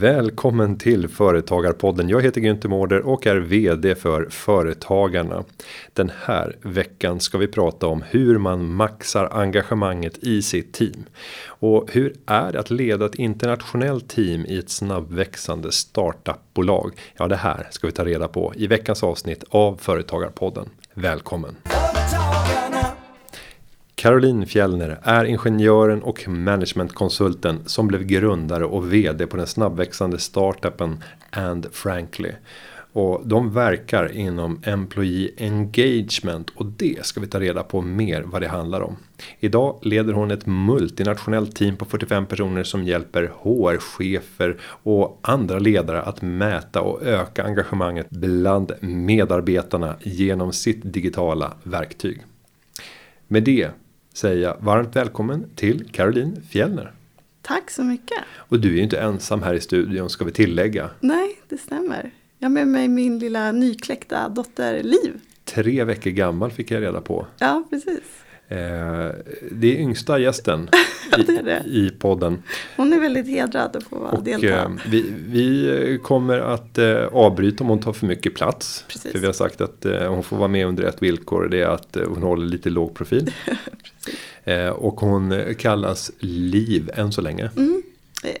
Välkommen till Företagarpodden. Jag heter Günther Mårder och är VD för Företagarna. Den här veckan ska vi prata om hur man maxar engagemanget i sitt team. Och hur är det att leda ett internationellt team i ett snabbväxande startupbolag? Ja, det här ska vi ta reda på i veckans avsnitt av Företagarpodden. Välkommen! Caroline Fjellner är ingenjören och managementkonsulten som blev grundare och vd på den snabbväxande startupen And Frankly. Och de verkar inom Employee Engagement och det ska vi ta reda på mer vad det handlar om. Idag leder hon ett multinationellt team på 45 personer som hjälper HR-chefer och andra ledare att mäta och öka engagemanget bland medarbetarna genom sitt digitala verktyg. Med det säga varmt välkommen till Caroline Fjellner. Tack så mycket. Och du är ju inte ensam här i studion ska vi tillägga. Nej, det stämmer. Jag har med mig min lilla nykläckta dotter Liv. Tre veckor gammal fick jag reda på. Ja, precis. Eh, det är yngsta gästen ja, det det. I, i podden. Hon är väldigt hedrad att få och, delta. Eh, vi, vi kommer att eh, avbryta om hon tar för mycket plats. Precis. För vi har sagt att hon får vara med under ett villkor. Det är att hon håller lite låg profil. Och hon kallas Liv än så länge. Mm.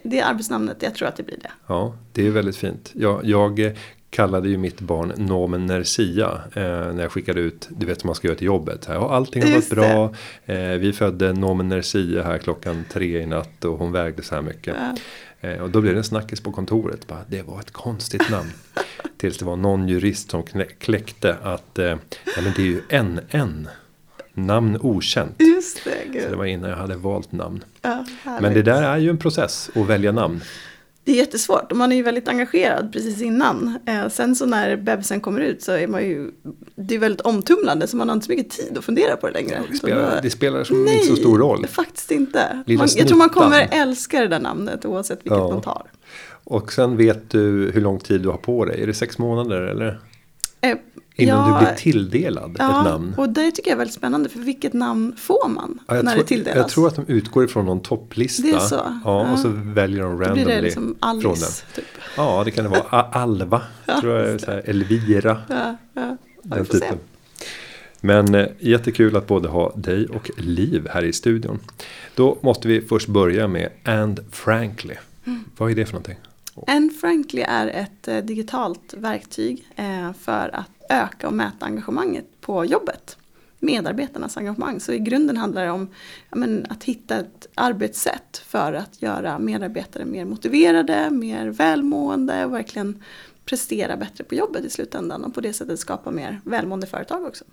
Det är arbetsnamnet, jag tror att det blir det. Ja, det är väldigt fint. Jag, jag kallade ju mitt barn Nomen Nersia eh, när jag skickade ut, du vet vad man ska göra till jobbet. Ja, allting har varit bra. Eh, vi födde Nomen Nersia här klockan tre i natt och hon vägde så här mycket. Ja. Eh, och då blev det en snackis på kontoret. Bara, det var ett konstigt namn. Tills det var någon jurist som kläckte att eh, ja, men det är ju NN. Namn okänt. Just det. Så det var innan jag hade valt namn. Ja, men det där är ju en process att välja namn. Det är jättesvårt och man är ju väldigt engagerad precis innan. Eh, sen så när bebisen kommer ut så är man ju Det är väldigt omtumlande så man har inte så mycket tid att fundera på det längre. Det, spelar, då, det spelar som nej, inte så stor roll. faktiskt inte. Man, jag tror man kommer älska det där namnet oavsett vilket Ja. man tar. Och sen vet du hur lång tid du har på dig. Är det sex månader eller? Eh, Innan ja, du blir tilldelad ja, ett namn. och det tycker jag är väldigt spännande för vilket namn får man Ja, när tror, det tilldelas? jag tror att de utgår ifrån någon topplista. Det är så? Ja, Ja. och så väljer de Då blir randomly det liksom från den. Alice. Typ. Ja, det kan det vara. Alva, tror jag. Så här, Elvira. Ja, ja. Den typen. Men eh, jättekul att både ha dig och Liv här i studion. Då måste vi först börja med And Frankly. Mm. Vad är det för någonting? En Frankly är ett eh, digitalt verktyg eh, för att öka och mäta engagemanget på jobbet. Medarbetarnas engagemang. Så i grunden handlar det om men, att hitta ett arbetssätt för att göra medarbetare mer motiverade, mer välmående och verkligen prestera bättre på jobbet i slutändan och på det sättet skapa mer välmående företag också.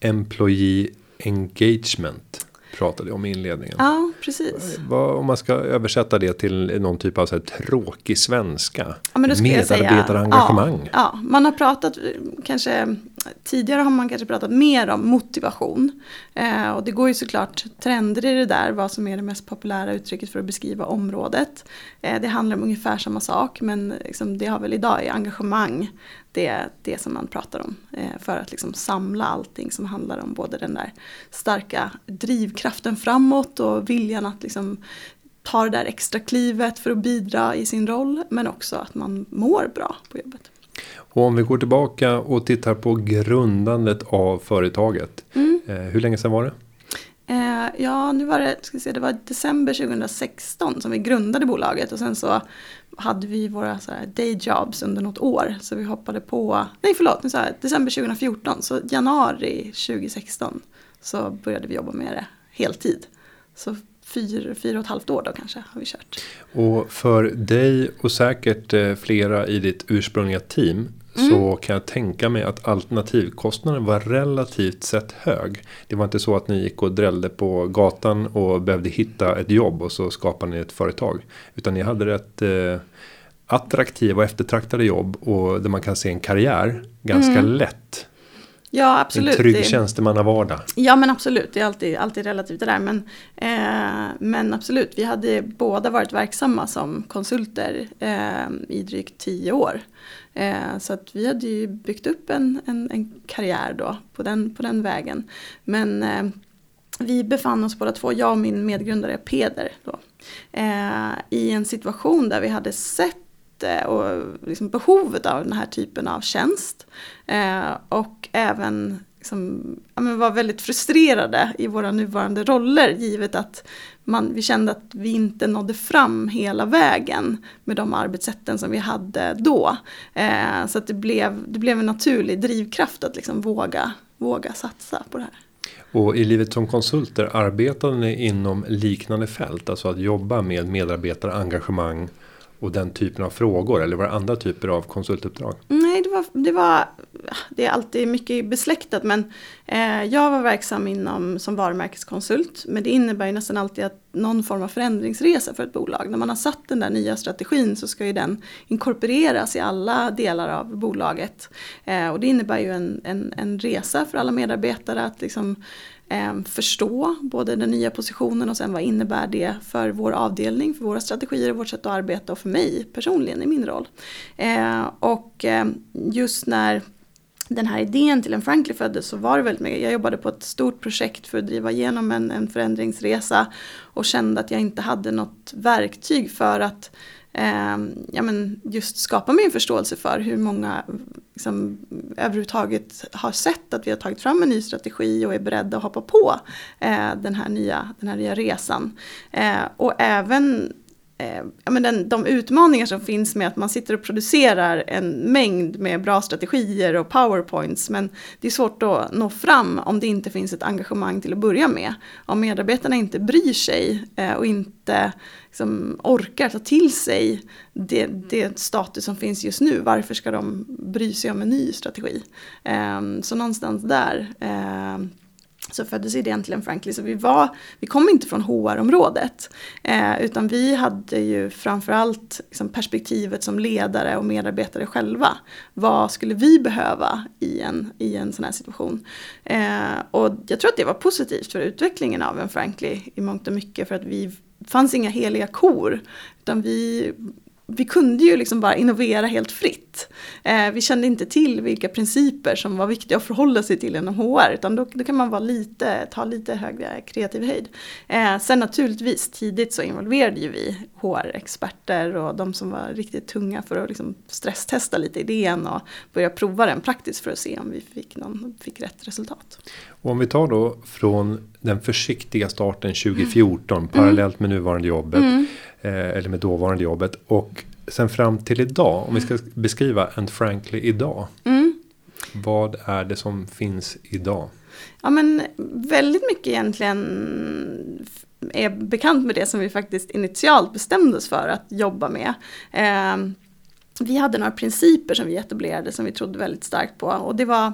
Employee Engagement pratade om i inledningen. Ja, precis. Vad, om man ska översätta det till någon typ av så här tråkig svenska. Ja, men då Medarbetarengagemang. Ja, ja, man har pratat kanske tidigare har man kanske pratat mer om motivation. Eh, och det går ju såklart trender i det där, vad som är det mest populära uttrycket för att beskriva området. Eh, det handlar om ungefär samma sak men liksom, det har väl idag i engagemang det är det som man pratar om. Eh, för att liksom samla allting som handlar om både den där starka drivkraften framåt och viljan att liksom ta det där extra klivet för att bidra i sin roll men också att man mår bra på jobbet. Och om vi går tillbaka och tittar på grundandet av företaget. Mm. Eh, hur länge sedan var det? Eh, ja, nu var det, ska se, det var december 2016 som vi grundade bolaget och sen så hade vi våra så här day jobs under något år. Så vi hoppade på, nej förlåt, nu sa jag december 2014, så januari 2016 så började vi jobba med det heltid. Så fyra, fyra och ett halvt år då kanske har vi kört. Och för dig och säkert eh, flera i ditt ursprungliga team. Mm. Så kan jag tänka mig att alternativkostnaden var relativt sett hög. Det var inte så att ni gick och drällde på gatan och behövde hitta ett jobb och så skapade ni ett företag. Utan ni hade rätt eh, attraktiva och eftertraktade jobb och där man kan se en karriär ganska lätt. Ja, absolut. En trygg tjänstemannavardag. Ja men absolut, det är alltid, alltid relativt det där. Men, eh, men absolut, vi hade båda varit verksamma som konsulter eh, i drygt tio år. Eh, så att vi hade ju byggt upp en, en, en karriär då på den, på den vägen. Men eh, vi befann oss båda två, jag och min medgrundare Peder, då, eh, i en situation där vi hade sett eh, och liksom behovet av den här typen av tjänst. Eh, och även liksom, ja, men var väldigt frustrerade i våra nuvarande roller givet att man, vi kände att vi inte nådde fram hela vägen med de arbetssätten som vi hade då. Eh, så att det blev, det blev en naturlig drivkraft att liksom våga, våga satsa på det här. Och i livet som konsulter arbetade ni inom liknande fält? Alltså att jobba med medarbetarengagemang och den typen av frågor eller var det andra typer av konsultuppdrag? Nej, det var, det var det är alltid mycket besläktat men eh, jag var verksam inom som varumärkeskonsult men det innebär ju nästan alltid att någon form av förändringsresa för ett bolag. När man har satt den där nya strategin så ska ju den inkorporeras i alla delar av bolaget eh, och det innebär ju en, en, en resa för alla medarbetare att liksom Ehm, förstå både den nya positionen och sen vad innebär det för vår avdelning, för våra strategier och vårt sätt att arbeta och för mig personligen i min roll. Ehm, och ehm, just när den här idén till en Frankly föddes så var det väldigt mycket, jag jobbade på ett stort projekt för att driva igenom en, en förändringsresa och kände att jag inte hade något verktyg för att eh, ja, men just skapa mig en förståelse för hur många liksom, överhuvudtaget har sett att vi har tagit fram en ny strategi och är beredda att hoppa på eh, den, här nya, den här nya resan. Eh, och även eh, ja, men den, de utmaningar som finns med att man sitter och producerar en mängd med bra strategier och powerpoints. Men det är svårt att nå fram om det inte finns ett engagemang till att börja med. Om medarbetarna inte bryr sig eh, och inte liksom, orkar ta till sig det, det, status som finns just nu. Varför ska de bry sig om en ny strategi? Eh, så någonstans där eh, så föddes idén till en Frankly. Så vi, var, vi kom inte från HR-området. Eh, utan vi hade ju framförallt liksom perspektivet som ledare och medarbetare själva. Vad skulle vi behöva i en, i en sån här situation? Eh, och jag tror att det var positivt för utvecklingen av en Frankly i mångt och mycket. För att vi fanns inga heliga kor. Utan vi vi kunde ju liksom bara innovera helt fritt. Eh, vi kände inte till vilka principer som var viktiga att förhålla sig till inom HR. Utan då, då kan man vara lite, ta lite högre kreativ höjd. Eh, sen naturligtvis tidigt så involverade ju vi HR-experter och de som var riktigt tunga för att liksom stresstesta lite idén och börja prova den praktiskt för att se om vi fick, någon, fick rätt resultat. Och om vi tar då från den försiktiga starten 2014 mm. parallellt med nuvarande jobbet. Mm. Eh, eller med dåvarande jobbet. Och sen fram till idag. Om vi ska beskriva And Frankly idag. Mm. Vad är det som finns idag? Ja men väldigt mycket egentligen är bekant med det som vi faktiskt initialt bestämde oss för att jobba med. Eh, vi hade några principer som vi etablerade som vi trodde väldigt starkt på och det var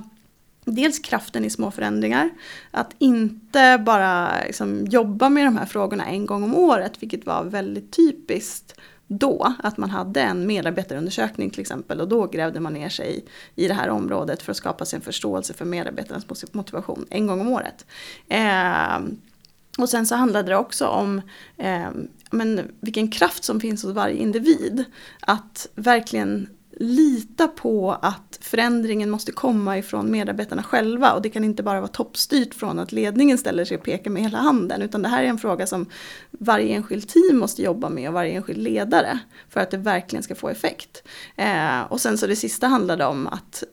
Dels kraften i små förändringar. Att inte bara liksom jobba med de här frågorna en gång om året, vilket var väldigt typiskt då. Att man hade en medarbetarundersökning till exempel och då grävde man ner sig i det här området för att skapa sig en förståelse för medarbetarnas motivation en gång om året. Eh, och sen så handlade det också om eh, men vilken kraft som finns hos varje individ. Att verkligen lita på att förändringen måste komma ifrån medarbetarna själva och det kan inte bara vara toppstyrt från att ledningen ställer sig och pekar med hela handen utan det här är en fråga som varje enskild team måste jobba med och varje enskild ledare för att det verkligen ska få effekt. Eh, och sen så det sista handlade om att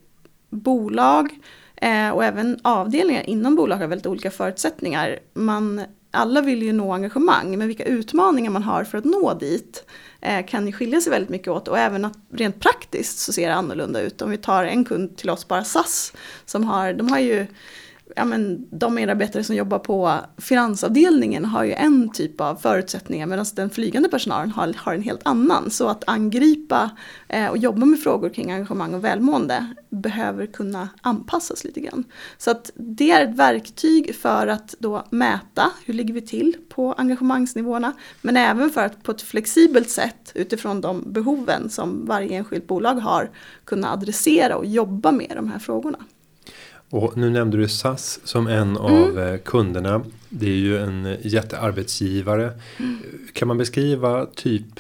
bolag eh, och även avdelningar inom bolag har väldigt olika förutsättningar. Man alla vill ju nå engagemang, men vilka utmaningar man har för att nå dit Eh, kan ju skilja sig väldigt mycket åt. Och även att rent praktiskt så ser det annorlunda ut. Om vi tar en kund till oss, bara SAS, som har, de har ju ja, men de medarbetare som jobbar på finansavdelningen har ju en typ av förutsättningar medan den flygande personalen har, har en helt annan. Så att angripa eh, och jobba med frågor kring engagemang och välmående behöver kunna anpassas lite grann. Så att det är ett verktyg för att då mäta hur ligger vi till på engagemangsnivåerna men även för att på ett flexibelt sätt utifrån de behoven som varje enskilt bolag har kunna adressera och jobba med de här frågorna. Och nu nämnde du SAS som en mm. av eh, kunderna. Det är ju en jättearbetsgivare. Mm. Kan man beskriva typ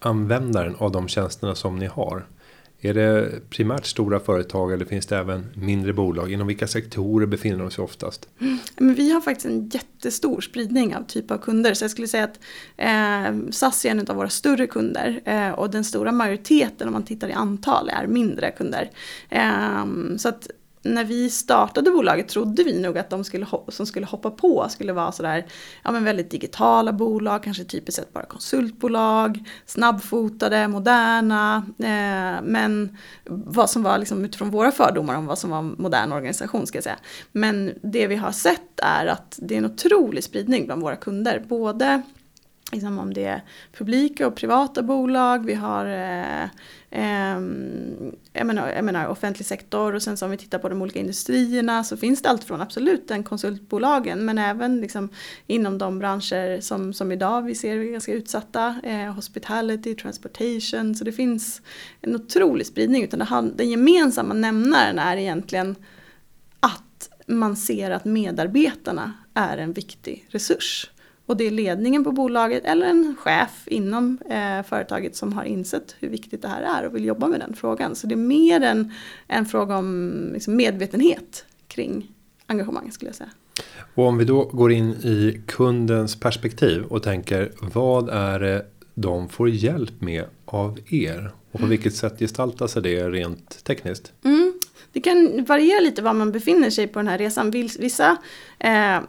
användaren av de tjänsterna som ni har? Är det primärt stora företag eller finns det även mindre bolag? Inom vilka sektorer befinner de sig oftast? Men vi har faktiskt en jättestor spridning av typ av kunder. Så jag skulle säga att eh, SAS är en av våra större kunder. Eh, och den stora majoriteten om man tittar i antal är mindre kunder. Eh, så att när vi startade bolaget trodde vi nog att de skulle, som skulle hoppa på skulle vara sådär, ja men väldigt digitala bolag, kanske typiskt sett bara konsultbolag, snabbfotade, moderna, eh, men vad som var liksom utifrån våra fördomar om vad som var modern organisation ska jag säga. Men det vi har sett är att det är en otrolig spridning bland våra kunder, både liksom om det är publika och privata bolag, vi har eh, eh, jag, menar, jag menar offentlig sektor och sen så om vi tittar på de olika industrierna så finns det allt från absolut den konsultbolagen men även liksom inom de branscher som, som idag vi ser är ganska utsatta, eh, hospitality, transportation, så det finns en otrolig spridning utan det, den gemensamma nämnaren är egentligen att man ser att medarbetarna är en viktig resurs. Och det är ledningen på bolaget eller en chef inom eh, företaget som har insett hur viktigt det här är och vill jobba med den frågan. Så det är mer en, en fråga om liksom, medvetenhet kring engagemang skulle jag säga. Och om vi då går in i kundens perspektiv och tänker vad är det de får hjälp med av er? Och på mm. vilket sätt gestaltar sig det rent tekniskt? Mm. Det kan variera lite var man befinner sig på den här resan. Vissa eh,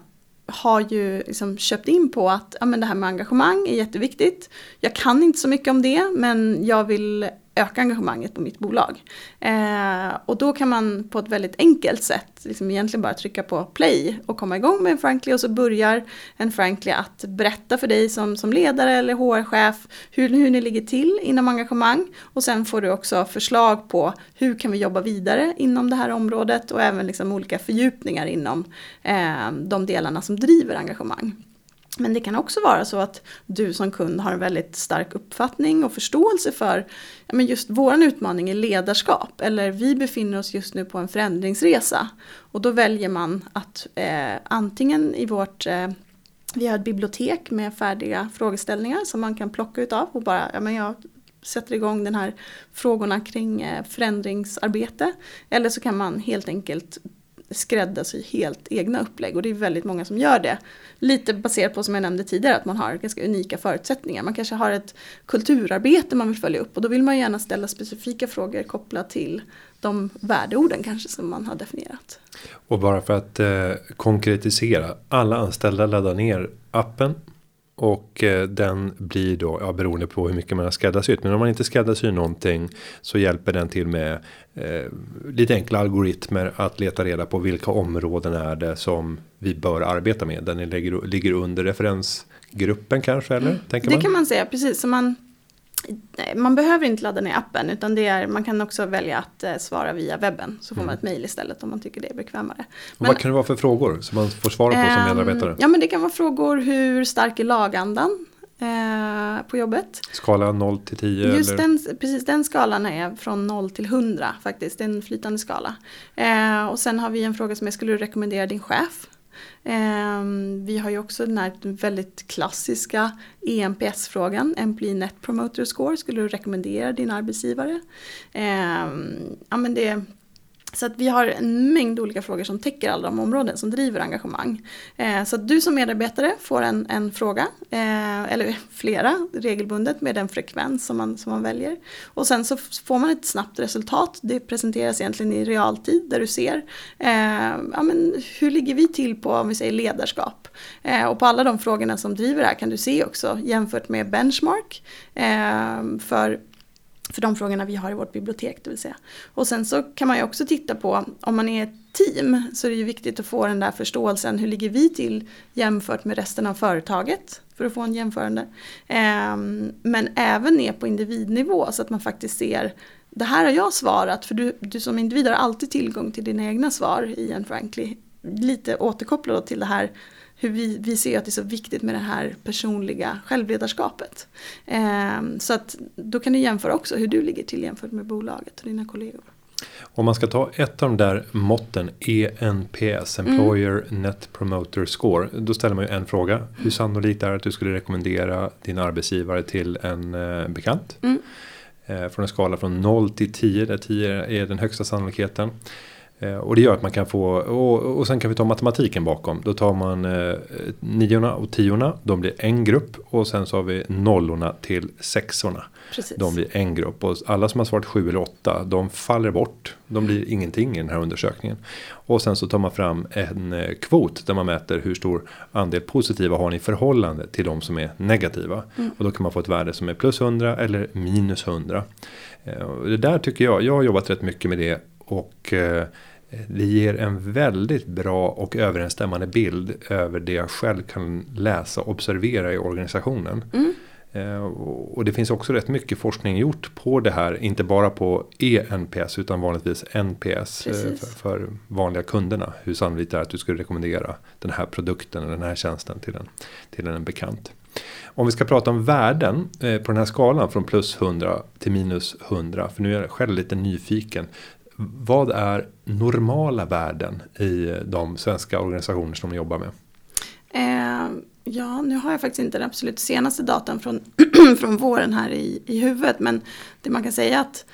har ju liksom köpt in på att ja, men det här med engagemang är jätteviktigt. Jag kan inte så mycket om det men jag vill öka engagemanget på mitt bolag. Eh, och då kan man på ett väldigt enkelt sätt liksom egentligen bara trycka på play och komma igång med en Frankly och så börjar en Frankly att berätta för dig som, som ledare eller HR-chef hur, hur ni ligger till inom engagemang och sen får du också förslag på hur kan vi jobba vidare inom det här området och även liksom olika fördjupningar inom eh, de delarna som driver engagemang. Men det kan också vara så att du som kund har en väldigt stark uppfattning och förståelse för ja, men just vår utmaning i ledarskap. Eller vi befinner oss just nu på en förändringsresa. Och då väljer man att eh, antingen i vårt eh, vi har ett bibliotek med färdiga frågeställningar som man kan plocka utav och bara, ja men jag sätter igång den här frågorna kring eh, förändringsarbete. Eller så kan man helt enkelt skräddarsy helt egna upplägg och det är väldigt många som gör det. Lite baserat på som jag nämnde tidigare att man har ganska unika förutsättningar. Man kanske har ett kulturarbete man vill följa upp och då vill man gärna ställa specifika frågor kopplat till de värdeorden kanske som man har definierat. Och bara för att eh, konkretisera. Alla anställda laddar ner appen och eh, den blir då, ja beroende på hur mycket man har skräddarsytt. Men om man inte skräddarsyr någonting så hjälper den till med eh, lite enkla algoritmer att leta reda på vilka områden är det som vi bör arbeta med. Den ligger, ligger under referensgruppen kanske eller? Mm. Det man? kan man säga, precis. Så man, man behöver inte ladda ner appen utan det är, man kan också välja att eh, svara via webben. Så får mm. man ett mail istället om man tycker det är bekvämare. Men, vad kan det vara för frågor som man får svara på som ehm, medarbetare? Ja men det kan vara frågor hur stark är lagandan? Eh, på jobbet. Skala 0 till 10? Just eller? Den, precis den skalan är från 0 till 100 faktiskt. Det är en flytande skala. Eh, och sen har vi en fråga som är, skulle du rekommendera din chef? Ehm, vi har ju också den här väldigt klassiska EMPS-frågan, Employee Net Promoter Score, skulle du rekommendera din arbetsgivare? Ehm, ja, men det, så att vi har en mängd olika frågor som täcker alla de områden som driver engagemang. Eh, så att du som medarbetare får en, en fråga, eh, eller flera regelbundet med den frekvens som man, som man väljer. Och sen så får man ett snabbt resultat. Det presenteras egentligen i realtid där du ser eh, ja, men hur ligger vi till på om vi säger ledarskap. Eh, och på alla de frågorna som driver det här kan du se också jämfört med benchmark eh, för för de frågorna vi har i vårt bibliotek det vill säga. Och sen så kan man ju också titta på, om man är ett team så är det ju viktigt att få den där förståelsen, hur ligger vi till jämfört med resten av företaget? För att få en jämförande. Ehm, men även ner på individnivå så att man faktiskt ser, det här har jag svarat, för du, du som individ har alltid tillgång till dina egna svar i en Frankly. Lite återkopplat till det här hur vi, vi ser att det är så viktigt med det här personliga självledarskapet. Eh, så att då kan du jämföra också hur du ligger till jämfört med bolaget och dina kollegor. Om man ska ta ett av de där måtten ENPS, Employer mm. Net Promoter Score. Då ställer man ju en fråga. Hur sannolikt är det att du skulle rekommendera din arbetsgivare till en eh, bekant? Mm. Eh, från en skala från 0 till 10 där 10 är den högsta sannolikheten. Eh, och det gör att man kan få, och, och sen kan vi ta matematiken bakom. Då tar man eh, niorna och tiorna, de blir en grupp. Och sen så har vi nollorna till sexorna. Precis. De blir en grupp. Och alla som har svarat sju eller åtta, de faller bort. De blir ingenting i den här undersökningen. Och sen så tar man fram en eh, kvot där man mäter hur stor andel positiva har ni i förhållande till de som är negativa. Mm. Och då kan man få ett värde som är plus 100 eller minus 100. Eh, det där tycker jag, jag har jobbat rätt mycket med det. Och eh, det ger en väldigt bra och överensstämmande bild över det jag själv kan läsa och observera i organisationen. Mm. Eh, och det finns också rätt mycket forskning gjort på det här. Inte bara på ENPS utan vanligtvis NPS eh, för, för, vanliga kunderna. Hur sannolikt det är att du skulle rekommendera den här produkten eller den här tjänsten till en, till en bekant. Om vi ska prata om värden eh, på den här skalan från plus 100 till minus 100. För nu är jag själv lite nyfiken. Vad är normala värden i de svenska organisationer som de jobbar med? Eh, ja, nu har jag faktiskt inte den absolut senaste datan från, från våren här i, i huvudet. Men det man kan säga att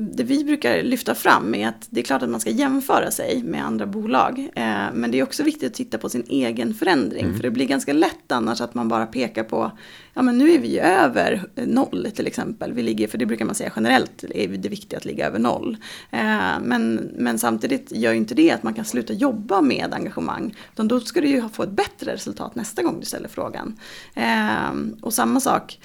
det vi brukar lyfta fram är att det är klart att man ska jämföra sig med andra bolag. Eh, men det är också viktigt att titta på sin egen förändring. Mm. För det blir ganska lätt annars att man bara pekar på, ja men nu är vi ju över noll till exempel. Vi ligger, för det brukar man säga generellt, är det viktigt att ligga över noll. Eh, men, men samtidigt gör ju inte det att man kan sluta jobba med engagemang. Utan då ska du ju få ett bättre resultat nästa gång du ställer frågan. Eh, och samma sak,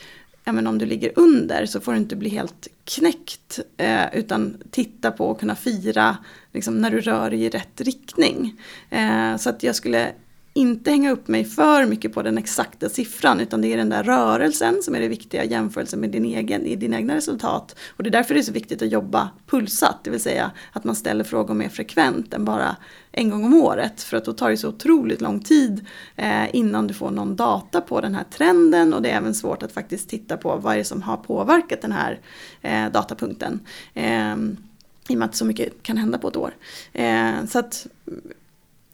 Även om du ligger under så får du inte bli helt knäckt. Eh, utan titta på och kunna fira liksom, när du rör dig i rätt riktning. Eh, så att jag skulle inte hänga upp mig för mycket på den exakta siffran utan det är den där rörelsen som är det viktiga i jämförelse med din egen, i dina egna resultat. Och det är därför det är så viktigt att jobba pulsat, det vill säga att man ställer frågor mer frekvent än bara en gång om året. För att då tar det så otroligt lång tid eh, innan du får någon data på den här trenden och det är även svårt att faktiskt titta på vad är det som har påverkat den här eh, datapunkten. Eh, i och med att så mycket kan hända på ett år. Eh, så att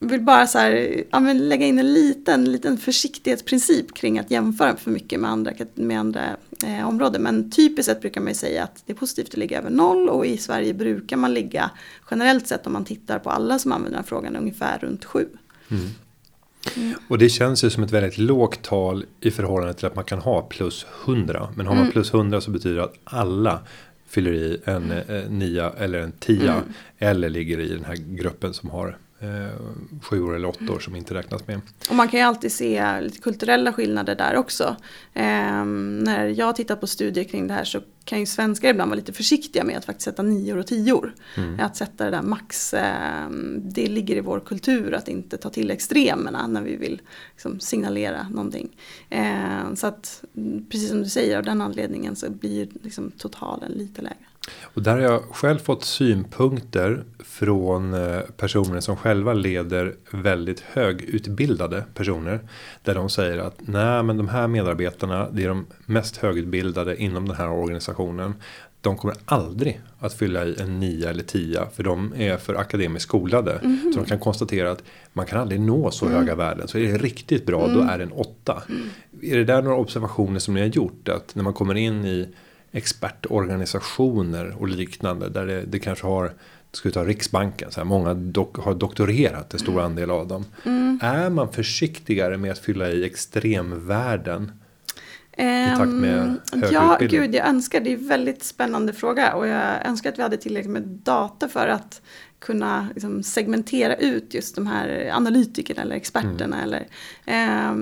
vill bara så här, ja, lägga in en liten, liten försiktighetsprincip kring att jämföra för mycket med andra, med andra eh, områden. Men typiskt sett brukar man ju säga att det är positivt att ligga över noll och i Sverige brukar man ligga generellt sett om man tittar på alla som använder den här frågan ungefär runt sju. Mm. Mm. Och det känns ju som ett väldigt lågt tal i förhållande till att man kan ha plus 100. Men har man mm. plus 100 så betyder det att alla fyller i en eh, nia eller en tia. Mm. Eller ligger i den här gruppen som har sju år eller åtta år som inte räknas med. Och man kan ju alltid se lite kulturella skillnader där också. Eh, när jag tittar på studier kring det här så kan ju svenskar ibland vara lite försiktiga med att faktiskt sätta nior och tior. Mm. Att sätta det där max, eh, det ligger i vår kultur att inte ta till extremerna när vi vill liksom, signalera någonting. Eh, så att precis som du säger av den anledningen så blir liksom, totalen lite lägre. Och där har jag själv fått synpunkter från eh, personer som själva leder väldigt högutbildade personer. Där de säger att nej men de här medarbetarna det är de mest högutbildade inom den här organisationen. De kommer aldrig att fylla i en 9 eller 10 för de är för akademiskt skolade. Mm -hmm. Så de kan konstatera att man kan aldrig nå så mm. höga värden. Så är det riktigt bra mm. då är det en 8. Mm. Är det där några observationer som ni har gjort? Att när man kommer in i expertorganisationer och liknande. Där det, det kanske har, ska vi ta Riksbanken, så här, många dok, har doktorerat en stor andel av dem. Mm. Är man försiktigare med att fylla i extremvärden? I takt med ehm, högre Ja, utbildning? gud, jag önskar. Det är en väldigt spännande fråga. Och jag önskar att vi hade tillräckligt med data för att kunna liksom, segmentera ut just de här analytikerna eller experterna. Mm. Eller, eh,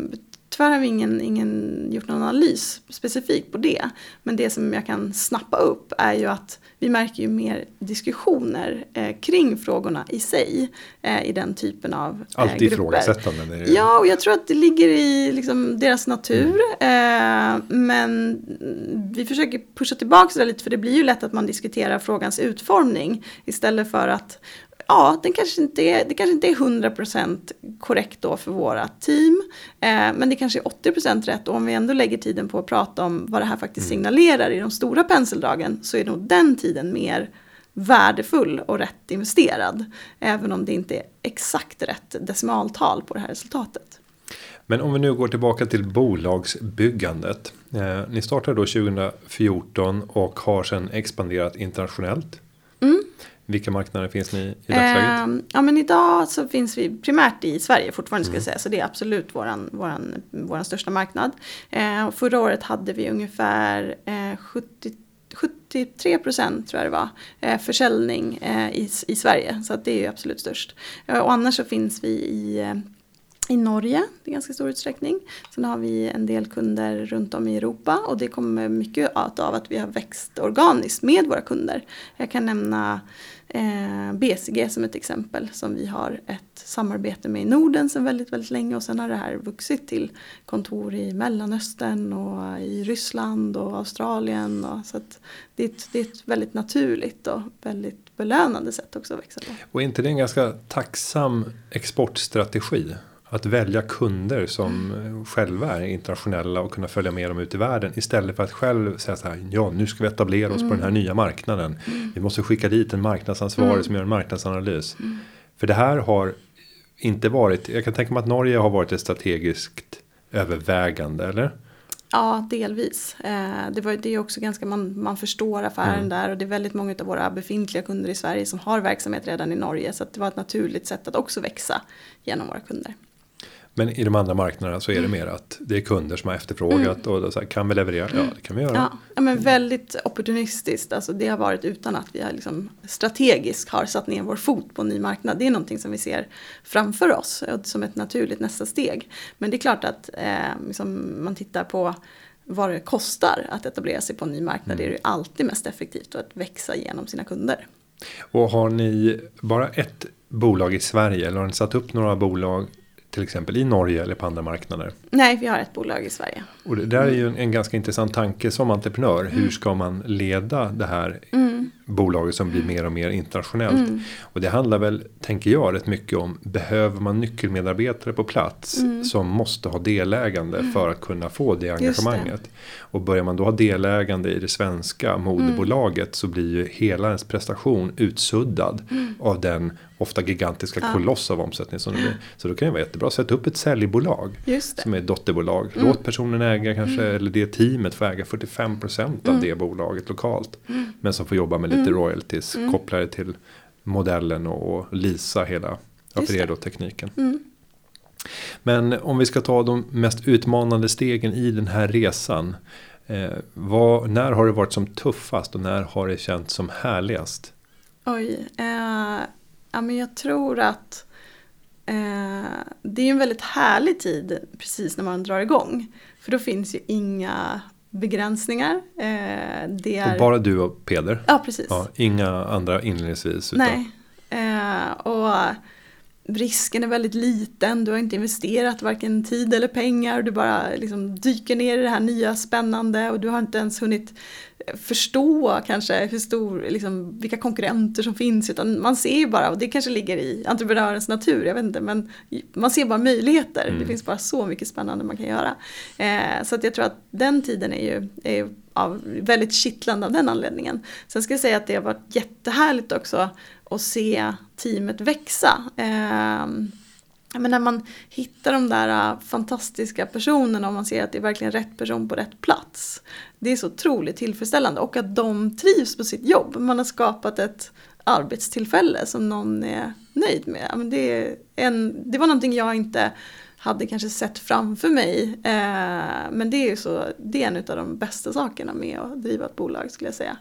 Tyvärr har vi ingen, ingen gjort någon analys specifikt på det. Men det som jag kan snappa upp är ju att vi märker ju mer diskussioner eh, kring frågorna i sig eh, i den typen av eh, Alltid ifrågasättande. Ju... Ja, och jag tror att det ligger i liksom, deras natur. Mm. Eh, men vi försöker pusha tillbaka det lite för det blir ju lätt att man diskuterar frågans utformning istället för att ja, den kanske inte är, det kanske inte är 100% korrekt då för våra team. Eh, men det kanske är 80% rätt och om vi ändå lägger tiden på att prata om vad det här faktiskt mm. signalerar i de stora penseldragen så är nog den tiden mer värdefull och rätt investerad. Även om det inte är exakt rätt decimaltal på det här resultatet. Men om vi nu går tillbaka till bolagsbyggandet. Eh, ni startade då 2014 och har sedan expanderat internationellt. Mm. Vilka marknader finns ni i dagsläget? Eh, ja men idag så finns vi primärt i Sverige fortfarande ska jag säga. Så det är absolut våran, våran, våran största marknad. Eh, förra året hade vi ungefär eh, 70 73 procent tror jag det var eh, försäljning eh, i, i Sverige. Så det är ju absolut störst. Eh, och annars så finns vi i i Norge i ganska stor utsträckning. Sen har vi en del kunder runt om i Europa och det kommer mycket av att vi har växt organiskt med våra kunder. Jag kan nämna eh, BCG som ett exempel som vi har ett samarbete med i Norden sedan väldigt, väldigt länge och sen har det här vuxit till kontor i Mellanöstern och i Ryssland och Australien. Och, så att det, är ett, det är ett väldigt naturligt och väldigt belönande sätt också att växa på. Och är inte det en ganska tacksam exportstrategi? Att välja kunder som mm. själva är internationella och kunna följa med dem ut i världen. Istället för att själv säga så här. Ja nu ska vi etablera oss mm. på den här nya marknaden. Mm. Vi måste skicka dit en marknadsansvarig mm. som gör en marknadsanalys. Mm. För det här har inte varit. Jag kan tänka mig att Norge har varit ett strategiskt övervägande eller? Ja, delvis. Eh, det, var, det är också ganska, man, man förstår affären mm. där och det är väldigt många av våra befintliga kunder i Sverige som har verksamhet redan i Norge. Så det var ett naturligt sätt att också växa genom våra kunder. Men i de andra marknaderna så är det mm. mer att det är kunder som har efterfrågat mm. och så här, kan vi leverera? Ja, det kan vi göra. Ja, ja, men väldigt opportunistiskt. Alltså det har varit utan att vi har liksom strategiskt har satt ner vår fot på en ny marknad. Det är någonting som vi ser framför oss som ett naturligt nästa steg. Men det är klart att eh, liksom man tittar på vad det kostar att etablera sig på en ny marknad. Mm. Det är ju alltid mest effektivt att växa genom sina kunder. Och har ni bara ett bolag i Sverige eller har ni satt upp några bolag till exempel i Norge eller på andra marknader? Nej, vi har ett bolag i Sverige. Och det där är ju en, en ganska intressant tanke som entreprenör. Mm. Hur ska man leda det här mm. bolaget som blir mer och mer internationellt? Mm. Och det handlar väl, tänker jag, rätt mycket om behöver man nyckelmedarbetare på plats mm. som måste ha delägande mm. för att kunna få det engagemanget. Det. Och börjar man då ha delägande i det svenska moderbolaget så blir ju hela ens prestation utsuddad av den ofta gigantiska ja. koloss av omsättning som det blir. Så då kan det vara jättebra att sätta upp ett säljbolag. Som är dotterbolag. Mm. Låt personen äga kanske, mm. eller det teamet få äga 45% av mm. det bolaget lokalt. Mm. Men som får jobba med lite mm. royalties mm. kopplade till modellen och, och lisa hela Aferedo-tekniken. Men om vi ska ta de mest utmanande stegen i den här resan. Eh, vad, när har det varit som tuffast och när har det känts som härligast? Oj, eh, Ja, men jag tror att eh, det är en väldigt härlig tid precis när man drar igång. För då finns ju inga begränsningar. Eh, det är... Och bara du och Peder? Ja, precis. Ja, inga andra inledningsvis? Utan... Nej. Eh, och risken är väldigt liten, du har inte investerat varken tid eller pengar, du bara liksom dyker ner i det här nya spännande och du har inte ens hunnit förstå kanske hur stor, liksom, vilka konkurrenter som finns utan man ser ju bara, och det kanske ligger i entreprenörens natur, jag vet inte, men man ser bara möjligheter. Mm. Det finns bara så mycket spännande man kan göra. Eh, så att jag tror att den tiden är ju, är av, väldigt kittlande av den anledningen. Sen ska jag säga att det har varit jättehärligt också att se teamet växa. Eh, men när man hittar de där äh, fantastiska personerna och man ser att det är verkligen rätt person på rätt plats. Det är så otroligt tillfredsställande och att de trivs på sitt jobb. Man har skapat ett arbetstillfälle som någon är nöjd med. Det, en, det var någonting jag inte hade kanske sett framför mig. Eh, men det är ju så, det är en av de bästa sakerna med att driva ett bolag skulle jag säga.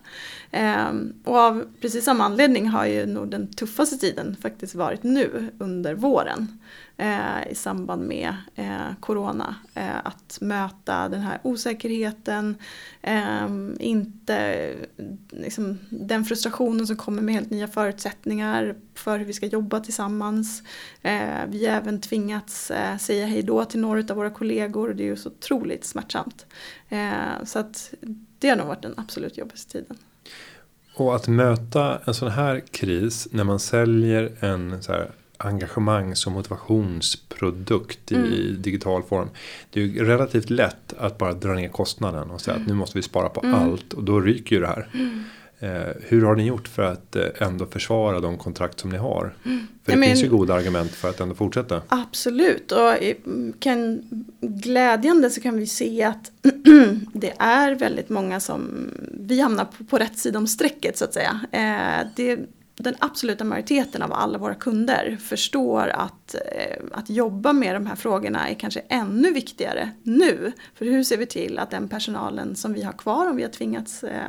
Eh, och av precis samma anledning har ju nog den tuffaste tiden faktiskt varit nu under våren eh, i samband med eh, corona. Eh, att möta den här osäkerheten, eh, inte liksom, den frustrationen som kommer med helt nya förutsättningar för hur vi ska jobba tillsammans. Eh, vi har även tvingats eh, säga hej då till några av våra kollegor och det är ju så otroligt smärtsamt. Eh, så att det har nog varit den absolut jobbigaste tiden. Och att möta en sån här kris när man säljer en så här engagemangs och motivationsprodukt mm. i digital form. Det är ju relativt lätt att bara dra ner kostnaden och säga mm. att nu måste vi spara på mm. allt och då ryker ju det här. Eh, hur har ni gjort för att eh, ändå försvara de kontrakt som ni har? Mm. För det men, finns ju goda argument för att ändå fortsätta. Absolut och kan, glädjande så kan vi se att det är väldigt många som vi hamnar på, på rätt sida om strecket så att säga. Eh, det, den absoluta majoriteten av alla våra kunder förstår att, eh, att jobba med de här frågorna är kanske ännu viktigare nu. För hur ser vi till att den personalen som vi har kvar om vi har tvingats eh,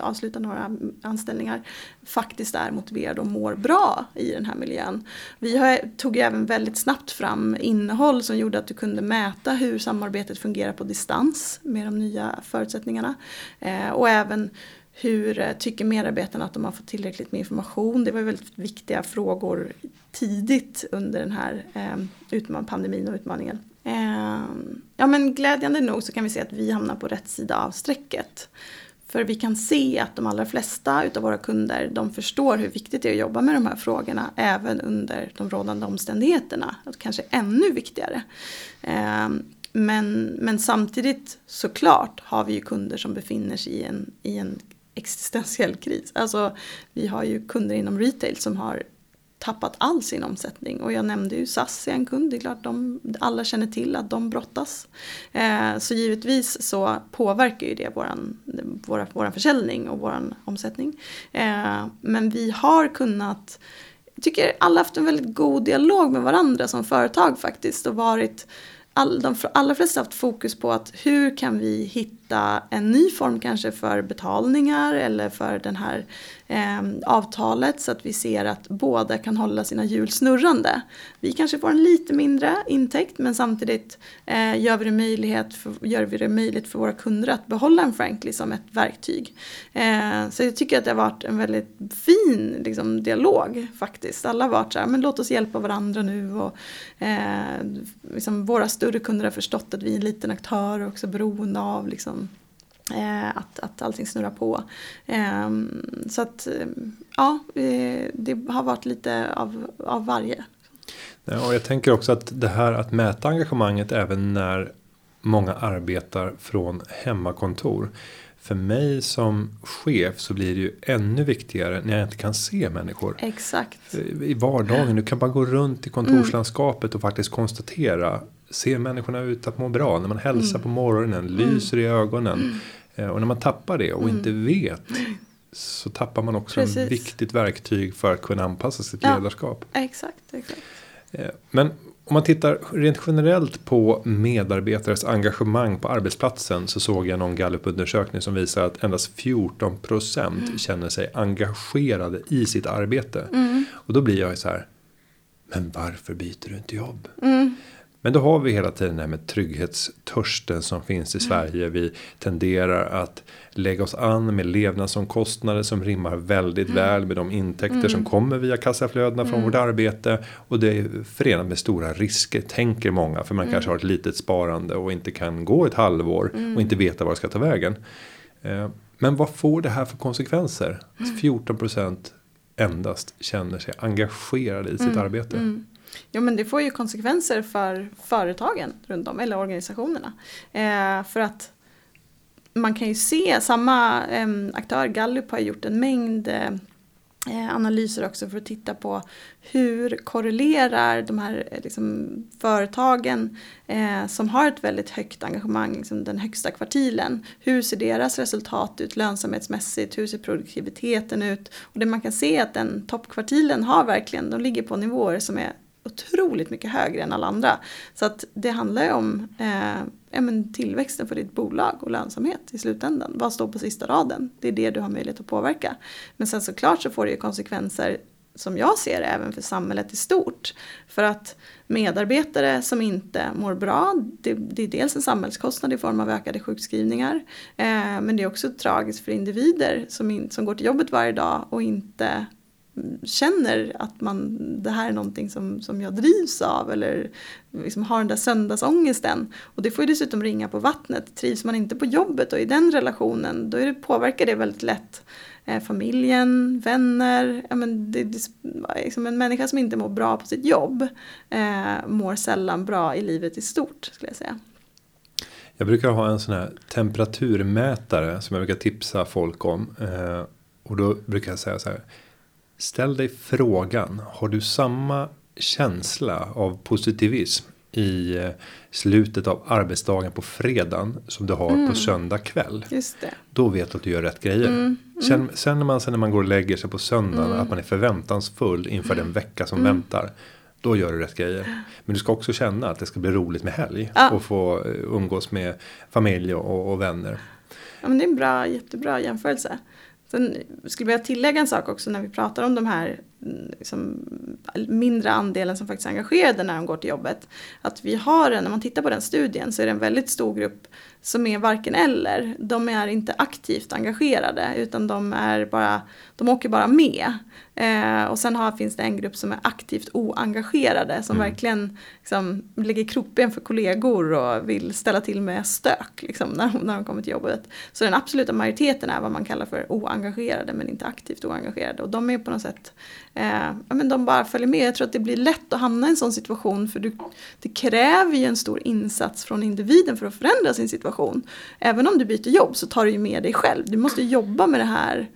avsluta några anställningar faktiskt är motiverad och mår bra i den här miljön. Vi har, tog ju även väldigt snabbt fram innehåll som gjorde att du kunde mäta hur samarbetet fungerar på distans med de nya förutsättningarna. Eh, och även hur eh, tycker medarbetarna att de har fått tillräckligt med information? Det var väldigt viktiga frågor tidigt under den här eh, pandemin och utmaningen. Eh, ja men glädjande nog så kan vi se att vi hamnar på rätt sida av strecket. För vi kan se att de allra flesta utav våra kunder de förstår hur viktigt det är att jobba med de här frågorna även under de rådande omständigheterna. Kanske ännu viktigare. Eh, men, men samtidigt såklart har vi ju kunder som befinner sig i en, i en existentiell kris. Alltså vi har ju kunder inom retail som har tappat all sin omsättning. Och jag nämnde ju SAS är en kund, det är klart de, alla känner till att de brottas. Eh, så givetvis så påverkar ju det våran, våra, våran försäljning och våran omsättning. Eh, men vi har kunnat, jag tycker alla haft en väldigt god dialog med varandra som företag faktiskt och varit all, de allra flesta har haft fokus på att hur kan vi hitta en ny form kanske för betalningar eller för den här eh, avtalet så att vi ser att båda kan hålla sina hjul snurrande. Vi kanske får en lite mindre intäkt men samtidigt eh, gör, vi det möjlighet för, gör vi det möjligt för våra kunder att behålla en Frankly som ett verktyg. Eh, så jag tycker att det har varit en väldigt fin liksom, dialog faktiskt. Alla har varit så här, men låt oss hjälpa varandra nu och eh, liksom, våra större kunder har förstått att vi är en liten aktör och också beroende av liksom, att, att allting snurrar på. Eh, så att ja, det har varit lite av, av varje. Ja, och jag tänker också att det här att mäta engagemanget även när många arbetar från hemmakontor. För mig som chef så blir det ju ännu viktigare när jag inte kan se människor. Exakt. I vardagen, du kan bara gå runt i kontorslandskapet och faktiskt konstatera. Ser människorna ut att må bra? När man hälsar mm. på morgonen, lyser i ögonen. Eh, och när man tappar det och mm. inte vet. Så tappar man också Precis. ett viktigt verktyg för att kunna anpassa sitt ja, ledarskap. Exakt, exakt. Eh, men om man tittar rent generellt på medarbetares engagemang på arbetsplatsen så såg jag någon gallupundersökning som visar att endast 14 procent mm. känner sig engagerade i sitt arbete. Mm. Och då blir jag så här. Men varför byter du inte jobb? Mm. Men då har vi hela tiden det här med trygghetstörsten som finns i mm. Sverige. Vi tenderar att lägga oss an med levnadsomkostnader som rimmar väldigt mm. väl med de intäkter mm. som kommer via kassaflödena från mm. vårt arbete. Och det är förenat med stora risker tänker många. För man mm. kanske har ett litet sparande och inte kan gå ett halvår och mm. inte veta var det ska ta vägen. Eh, men vad får det här för konsekvenser? 14% endast känner sig engagerade i sitt arbete. Jo men det får ju konsekvenser för företagen runt om, eller organisationerna. Eh, för att man kan ju se, samma eh, aktör, Gallup har gjort en mängd eh, eh, analyser också för att titta på hur korrelerar de här eh, liksom, företagen eh, som har ett väldigt högt engagemang, liksom den högsta kvartilen. Hur ser deras resultat ut lönsamhetsmässigt? Hur ser produktiviteten ut? Och det man kan se är att den toppkvartilen har verkligen, de ligger på nivåer som är otroligt mycket högre än alla andra. Så att det handlar ju om eh, men tillväxten för ditt bolag och lönsamhet i slutändan. Vad står på sista raden? Det är det du har möjlighet att påverka. Men sen såklart så får det ju konsekvenser som jag ser även för samhället i stort. För att medarbetare som inte mår bra, det, det är dels en samhällskostnad i form av ökade sjukskrivningar. Eh, men det är också tragiskt för individer som, in, som går till jobbet varje dag och inte känner att man, det här är någonting som, som jag drivs av eller liksom har den där söndagsångesten. Och det får ju dessutom ringa på vattnet. Trivs man inte på jobbet och i den relationen då är det, påverkar det väldigt lätt eh, familjen, vänner. Ja, men det, det, liksom en människa som inte mår bra på sitt jobb eh, mår sällan bra i livet i stort skulle jag säga. Jag brukar ha en sån här temperaturmätare som jag brukar tipsa folk om. Eh, Och då brukar jag säga så här. Ställ dig frågan. Har du samma känsla av positivism i eh, slutet av arbetsdagen på fredagen som du har mm. på söndag kväll. Just det. Då vet du att du gör rätt grejer. Mm. Mm. Känner, känner man sen när man går och lägger sig på söndagen mm. att man är förväntansfull inför den vecka som mm. väntar. Då gör du rätt grejer. Men du ska också känna att det ska bli roligt med helg. Ja. Och få eh, umgås med familj och, och vänner. Ja men det är en bra, jättebra jämförelse. Sen skulle jag vilja tillägga en sak också när vi pratar om de här mm, liksom, mindre andelen som faktiskt är engagerade när de går till jobbet. Att vi har när man tittar på den studien så är det en väldigt stor grupp som är varken eller. De är inte aktivt engagerade utan de, är bara, de åker bara med. Eh, och sen har, finns det en grupp som är aktivt oengagerade som mm. verkligen liksom, lägger krokben för kollegor och vill ställa till med stök liksom, när, när de kommer till jobbet. Så den absoluta majoriteten är vad man kallar för oengagerade men inte aktivt oengagerade. Och de är på något sätt eh, men de bara följer med. Jag tror att det blir lätt att hamna i en sån situation för du, det kräver ju en stor insats från individen för att förändra sin situation. Även om du byter jobb så tar du ju med dig själv. Du måste jobba med det här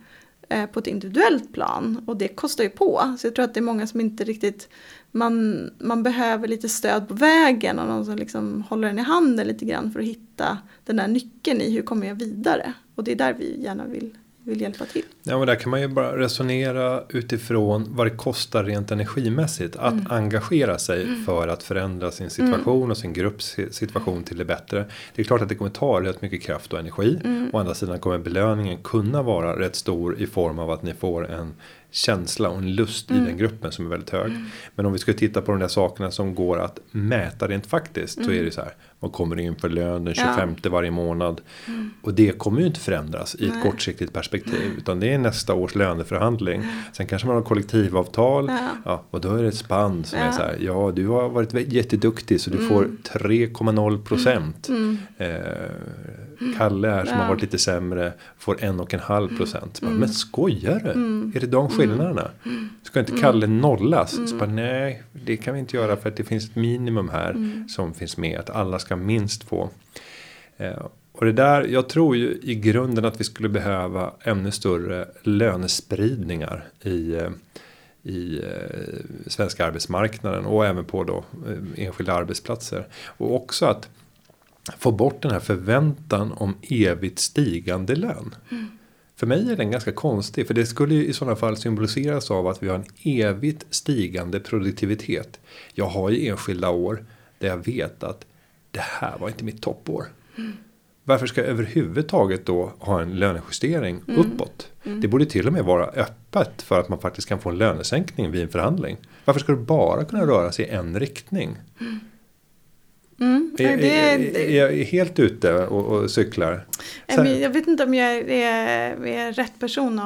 eh, på ett individuellt plan och det kostar ju på. Så jag tror att det är många som inte riktigt man, man behöver lite stöd på vägen och någon som liksom håller en i handen lite grann för att hitta den där nyckeln i hur kommer jag vidare. Och det är där vi gärna vill vill hjälpa till. Ja men där kan man ju bara resonera utifrån vad det kostar rent energimässigt att mm. engagera sig mm. för att förändra sin situation mm. och sin grupps situation till det bättre. Det är klart att det kommer ta rätt mycket kraft och energi. Mm. Å andra sidan kommer belöningen kunna vara rätt stor i form av att ni får en känsla och en lust mm. i den gruppen som är väldigt hög. Mm. Men om vi ska titta på de där sakerna som går att mäta rent faktiskt. Mm. Så är det så här. Man kommer in för lön den 25 ja. varje månad. Mm. Och det kommer ju inte förändras i ett Nej. kortsiktigt perspektiv. Utan det är nästa års löneförhandling. Sen kanske man har kollektivavtal. Ja. ja och då är det ett spann som ja. är så här. Ja du har varit jätteduktig så du mm. får 3,0 procent. Mm. Eh, Kalle här som ja. har varit lite sämre får en och en halv procent. Mm. Men skojar du? Mm. Är det de skillnaderna? Mm. Ska inte Kalle nollas? Mm. Så bara, nej, det kan vi inte göra för att det finns ett minimum här mm. som finns med. Att alla ska minst få. Eh, och det där, jag tror ju i grunden att vi skulle behöva ännu större lönespridningar i eh, i eh, svenska arbetsmarknaden och även på då enskilda arbetsplatser. Och också att få bort den här förväntan om evigt stigande lön. Mm. För mig är den ganska konstig. För det skulle i sådana fall symboliseras av att vi har en evigt stigande produktivitet. Jag har ju enskilda år där jag vet att det här var inte mitt toppår. Mm. Varför ska jag överhuvudtaget då ha en lönejustering mm. uppåt? Mm. Det borde till och med vara öppet för att man faktiskt kan få en lönesänkning vid en förhandling. Varför ska det bara kunna röra sig i en riktning? Mm. Är, det, är, jag helt ute och, och cyklar? Jag vet inte om jag är, är rätt person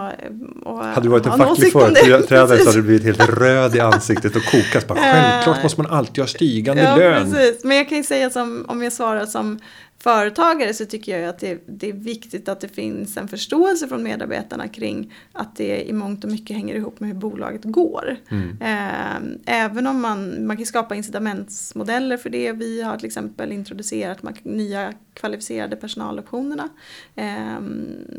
och Hade du varit en facklig företrädare så hade du blivit helt röd i ansiktet och kokat. Bara, Självklart måste man alltid ha stigande ja, lön. Precis. Men jag kan ju säga som om jag svarar som företagare så tycker jag att det, det, är viktigt att det finns en förståelse från medarbetarna kring att det i mångt och mycket hänger ihop med hur bolaget går. Mm. Eh, även om man, man kan skapa incitamentsmodeller för det. Vi har till exempel introducerat nya kvalificerade personaloptionerna eh,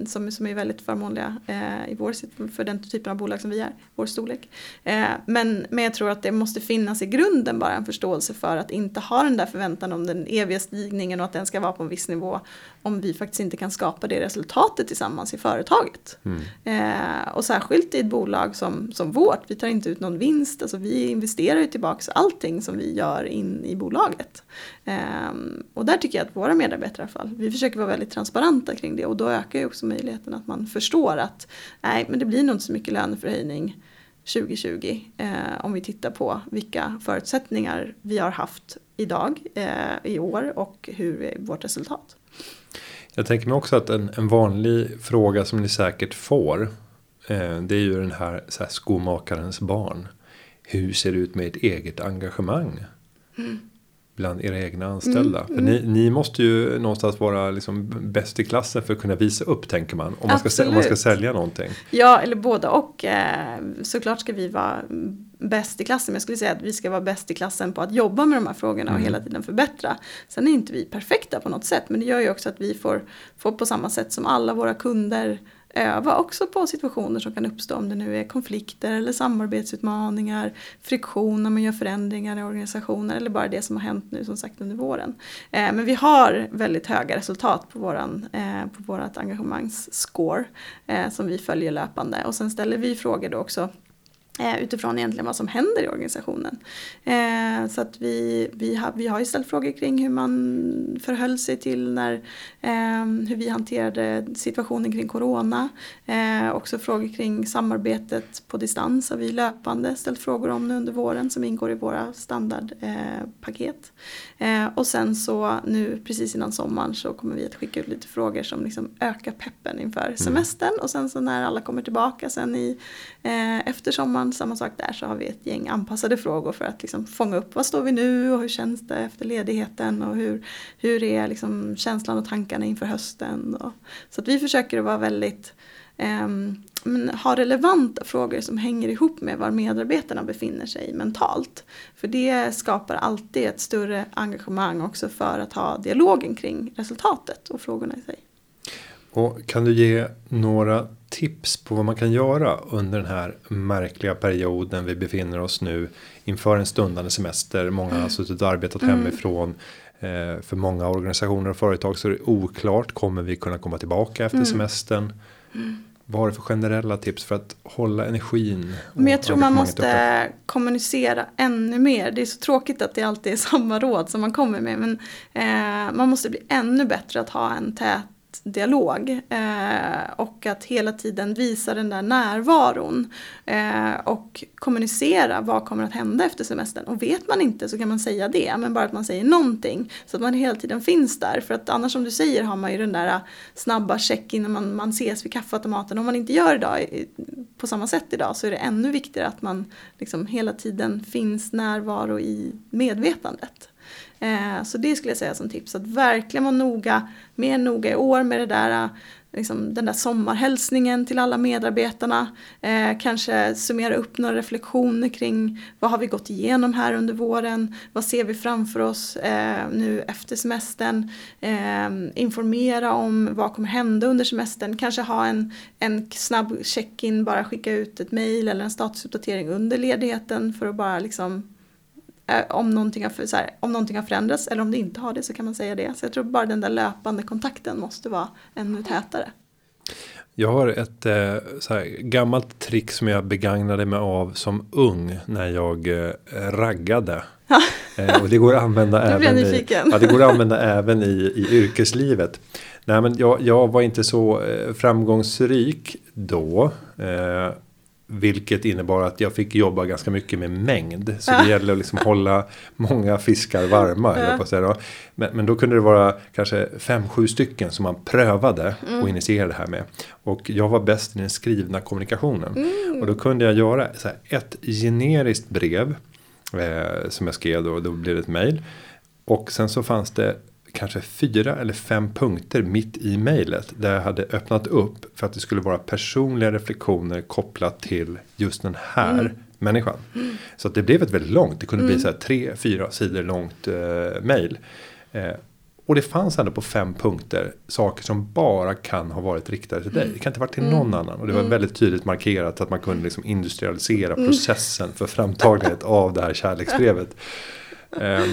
som, som är väldigt förmånliga eh, i vår, för den typen av bolag som vi är, vår storlek. Eh, men, men jag tror att det måste finnas i grunden bara en förståelse för att inte ha den där förväntan om den eviga stigningen och att den ska vara på en viss nivå om vi faktiskt inte kan skapa det resultatet tillsammans i företaget. Mm. Eh, och särskilt i ett bolag som, som vårt, vi tar inte ut någon vinst, alltså vi investerar ju tillbaka allting som vi gör in i bolaget. Eh, och där tycker jag att våra medarbetare i alla fall, vi försöker vara väldigt transparenta kring det och då ökar ju också möjligheten att man förstår att nej men det blir nog inte så mycket löneförhöjning 2020 eh, om vi tittar på vilka förutsättningar vi har haft idag eh, i år och hur är vårt resultat. Jag tänker mig också att en, en vanlig fråga som ni säkert får. Eh, det är ju den här, så här skomakarens barn. Hur ser det ut med ert eget engagemang? Mm. Bland era egna anställda. Mm, för ni, ni, måste ju någonstans vara liksom bäst i klassen för att kunna visa upp tänker man. Om man, ska, om man ska sälja någonting. Ja eller båda och. Eh, såklart ska vi vara bäst i klassen. Men jag skulle säga att vi ska vara bäst i klassen på att jobba med de här frågorna och mm. hela tiden förbättra. Sen är inte vi perfekta på något sätt. Men det gör ju också att vi får, får på samma sätt som alla våra kunder öva också på situationer som kan uppstå om det nu är konflikter eller samarbetsutmaningar, friktion när man gör förändringar i organisationer eller bara det som har hänt nu som sagt under våren. Eh, men vi har väldigt höga resultat på, våran, eh, på vårat engagemangsscore eh, som vi följer löpande och sen ställer vi frågor då också utifrån egentligen vad som händer i organisationen. Eh, så att vi, vi, har, vi har ju ställt frågor kring hur man förhöll sig till när, eh, hur vi hanterade situationen kring corona. Eh, också frågor kring samarbetet på distans har vi löpande ställt frågor om nu under våren som ingår i våra standardpaket. Eh, och sen så nu precis innan sommaren så kommer vi att skicka ut lite frågor som liksom ökar peppen inför mm. semestern och sen så när alla kommer tillbaka sen i, eh, efter sommaren samma sak där så har vi ett gäng anpassade frågor för att liksom fånga upp vad står vi nu och hur känns det efter ledigheten och hur, hur är liksom känslan och tankarna inför hösten. Och, så att vi försöker att vara väldigt eh, ha relevanta frågor som hänger ihop med var medarbetarna befinner sig mentalt. För det skapar alltid ett större engagemang också för att ha dialogen kring resultatet och frågorna i sig. Och kan du ge några tips på vad man kan göra under den här märkliga perioden vi befinner oss nu inför en stundande semester. Många har suttit och arbetat mm. hemifrån. Eh, för många organisationer och företag så är det oklart. Kommer vi kunna komma tillbaka efter mm. semestern? Mm. Vad har du för generella tips för att hålla energin? Men jag tror man måste uppe? kommunicera ännu mer. Det är så tråkigt att det alltid är samma råd som man kommer med. Men eh, man måste bli ännu bättre att ha en tät dialog eh, och att hela tiden visa den där närvaron eh, och kommunicera vad kommer att hända efter semestern. Och vet man inte så kan man säga det, men bara att man säger någonting så att man hela tiden finns där. För att annars som du säger har man ju den där snabba check innan man, man ses vid kaffeautomaten. Om man inte gör det på samma sätt idag så är det ännu viktigare att man liksom hela tiden finns närvaro i medvetandet. Eh, så det skulle jag säga som tips, att verkligen vara noga, mer noga i år med det där eh, Liksom den där sommarhälsningen till alla medarbetarna. Eh, kanske summera upp några reflektioner kring vad har vi gått igenom här under våren. Vad ser vi framför oss eh, nu efter semestern. Eh, informera om vad kommer hända under semestern. Kanske ha en, en snabb check-in, bara skicka ut ett mail eller en statusuppdatering under ledigheten för att bara liksom om någonting, har, så här, om någonting har förändrats eller om det inte har det så kan man säga det. Så jag tror bara den där löpande kontakten måste vara ännu tätare. Jag har ett eh, här, gammalt trick som jag begagnade mig av som ung när jag eh, raggade. eh, och det går att använda, även i, ja, det går att använda även i, i yrkeslivet. Nej, men jag, jag var inte så eh, framgångsrik då. Eh, vilket innebar att jag fick jobba ganska mycket med mängd. Så det gäller att liksom hålla många fiskar varma. Ja. På säga men, men, då kunde det vara kanske fem, sju stycken som man prövade mm. och initierade det här med. Och jag var bäst i den skrivna kommunikationen. Mm. Och då kunde jag göra här, ett generiskt brev. Eh, som jag skrev då, då blev det ett mail. Och sen så fanns det kanske fyra eller fem punkter mitt i mejlet. Där jag hade öppnat upp för att det skulle vara personliga reflektioner kopplat till just den här mm. människan. Mm. Så att det blev ett väldigt långt. Det kunde mm. bli så här tre, fyra sidor långt eh, mejl. Eh, och det fanns ändå på fem punkter saker som bara kan ha varit riktade till dig. Mm. Det kan inte varit till någon mm. annan. Och det var mm. väldigt tydligt markerat att man kunde liksom industrialisera processen för framtagandet av det här kärleksbrevet. Eh,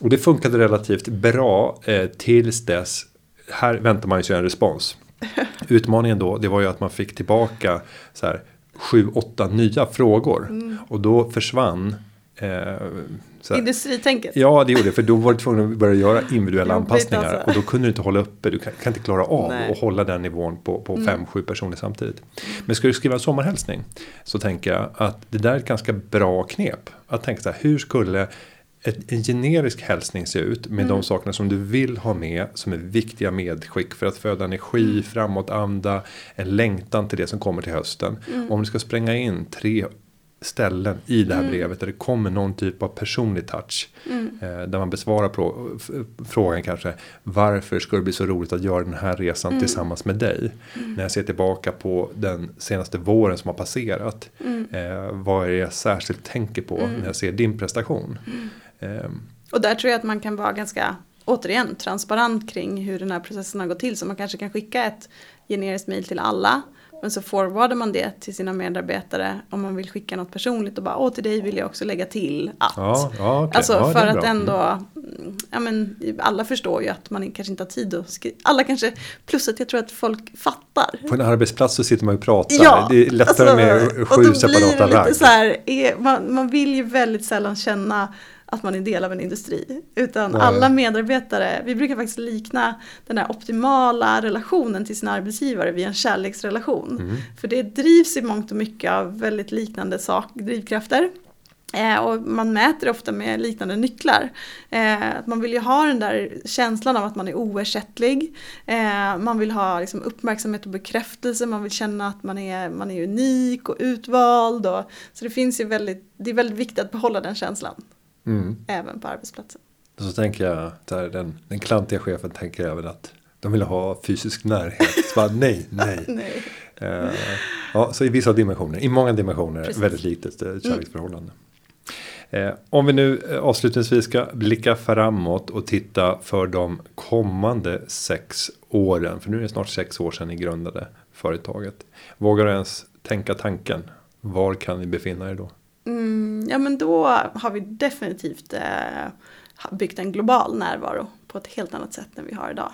och det funkade relativt bra eh, tills dess. Här väntar man ju sig en respons. Utmaningen då, det var ju att man fick tillbaka så här sju, åtta nya frågor. Mm. Och då försvann eh, Industritänket? Ja, det gjorde det. För då var du tvungen att börja göra individuella anpassningar. Alltså. Och då kunde du inte hålla uppe. Du kan, kan inte klara av att hålla den nivån på, på mm. fem, sju personer samtidigt. Men ska du skriva en sommarhälsning. Så tänker jag att det där är ett ganska bra knep. Att tänka så här, hur skulle ett, en generisk hälsning ser ut med mm. de sakerna som du vill ha med som är viktiga medskick för att föda energi, mm. framåtanda, en längtan till det som kommer till hösten. Mm. Om du ska spränga in tre ställen i det här mm. brevet där det kommer någon typ av personlig touch. Mm. Eh, där man besvarar frågan kanske varför ska det bli så roligt att göra den här resan mm. tillsammans med dig. Mm. När jag ser tillbaka på den senaste våren som har passerat. Eh, vad är det jag särskilt tänker på när jag ser din prestation. Ehm. Och där tror jag att man kan vara ganska, återigen, transparent kring hur den här processen har gått till. Så man kanske kan skicka ett generiskt mail till alla. Men så forwardar man det till sina medarbetare om man vill skicka något personligt och bara åh till dig vill jag också lägga till att. Ja, ja, okay. Alltså ja, för att ändå, mm, ja men alla förstår ju att man kanske inte har tid att skriva. Alla kanske, plus att jag tror att folk fattar. På en arbetsplats så sitter man och pratar. Ja, det är lättare alltså, med sju separata ragg. Man, man vill ju väldigt sällan känna att man är del av en industri. Utan Nej. alla medarbetare, vi brukar faktiskt likna den här optimala relationen till sin arbetsgivare vid en kärleksrelation. Mm. För det drivs i mångt och mycket av väldigt liknande sak, drivkrafter. Eh, och man mäter ofta med liknande nycklar. Eh, man vill ju ha den där känslan av att man är oersättlig. Eh, man vill ha liksom, uppmärksamhet och bekräftelse. Man vill känna att man är, man är unik och utvald. Och, så det finns ju väldigt, det är väldigt viktigt att behålla den känslan. Mm. Även på arbetsplatsen. Så tänker jag, där den, den klantiga chefen tänker även att de vill ha fysisk närhet. Så bara, nej, nej. nej. Uh, ja, så i vissa dimensioner, i många dimensioner, Precis. väldigt litet mm. kärleksförhållande. Mm. om vi nu eh, avslutningsvis ska blicka framåt och titta för de kommande sex åren. För nu är det snart sex år sedan ni grundade företaget. Vågar du ens tänka tanken? Var kan ni befinna er då? Mm, ja men då har vi definitivt eh, byggt en global närvaro på ett helt annat sätt än vi har idag.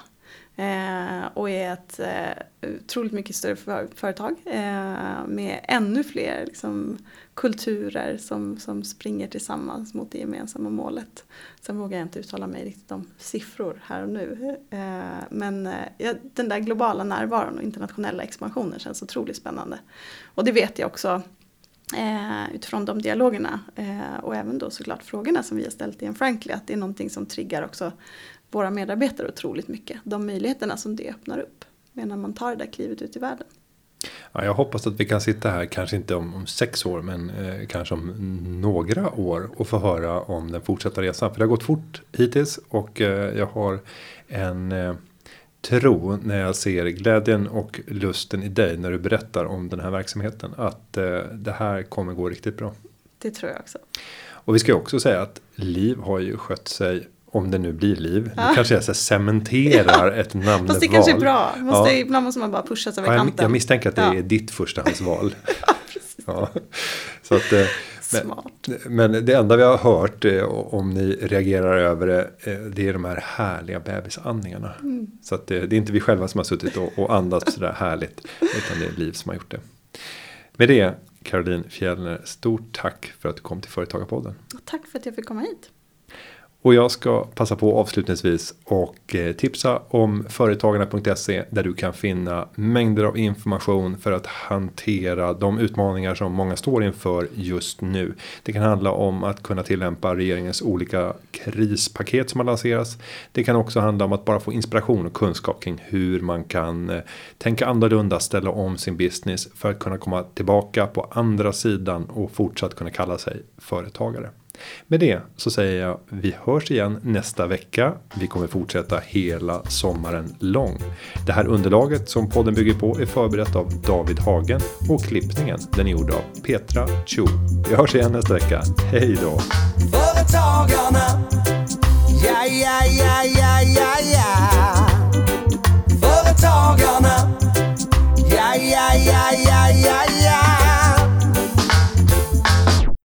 Eh, och är ett eh, otroligt mycket större för, företag eh, med ännu fler liksom, kulturer som, som springer tillsammans mot det gemensamma målet. Sen vågar jag inte uttala mig riktigt om siffror här och nu. Eh, men eh, ja, den där globala närvaron och internationella expansionen känns otroligt spännande. Och det vet jag också Eh, utifrån de dialogerna eh, och även då såklart frågorna som vi har ställt i en Frankly att det är någonting som triggar också våra medarbetare otroligt mycket. De möjligheterna som det öppnar upp Medan man tar det där klivet ut i världen. Ja, jag hoppas att vi kan sitta här, kanske inte om, om sex år, men eh, kanske om några år och få höra om den fortsatta resan. För det har gått fort hittills och eh, jag har en eh, tro när jag ser glädjen och lusten i dig när du berättar om den här verksamheten. Att eh, det här kommer gå riktigt bra. Det tror jag också. Och vi ska också säga att Liv har ju skött sig om det nu blir liv. Ja. Nu kanske jag så cementerar ja. ett namnval. Fast det kanske är bra. Måste, ja. Ibland måste man bara pusha sig över ja, kanten. Jag misstänker att det är ditt förstahandsval. ja, Så att, eh, Smart. Men, men det enda vi har hört eh, om ni reagerar över det. Eh, det är de här härliga bebisandningarna. Mm. Så att det, det, är inte vi själva som har suttit och, och andats sådär härligt. Utan det är Liv som har gjort det. Med det Caroline Fjellner, stort tack för att du kom till Företagarpodden. Tack för att jag fick komma hit. Och jag ska passa på avslutningsvis och eh, tipsa om företagarna.se där du kan finna mängder av information för att hantera de utmaningar som många står inför just nu. Det kan handla om att kunna tillämpa regeringens olika krispaket som har lanserats. Det kan också handla om att bara få inspiration och kunskap kring hur man kan eh, tänka annorlunda, ställa om sin business för att kunna komma tillbaka på andra sidan och fortsatt kunna kalla sig företagare. Med det så säger jag vi hörs igen nästa vecka. Vi kommer fortsätta hela sommaren lång. Det här underlaget som podden bygger på är förberett av David Hagen och klippningen den är gjord av Petra Chu. Vi hörs igen nästa vecka. Hej då! Företagarna. Ja, ja, ja, ja, ja, ja. Företagarna. Ja, ja, ja, ja, ja, ja.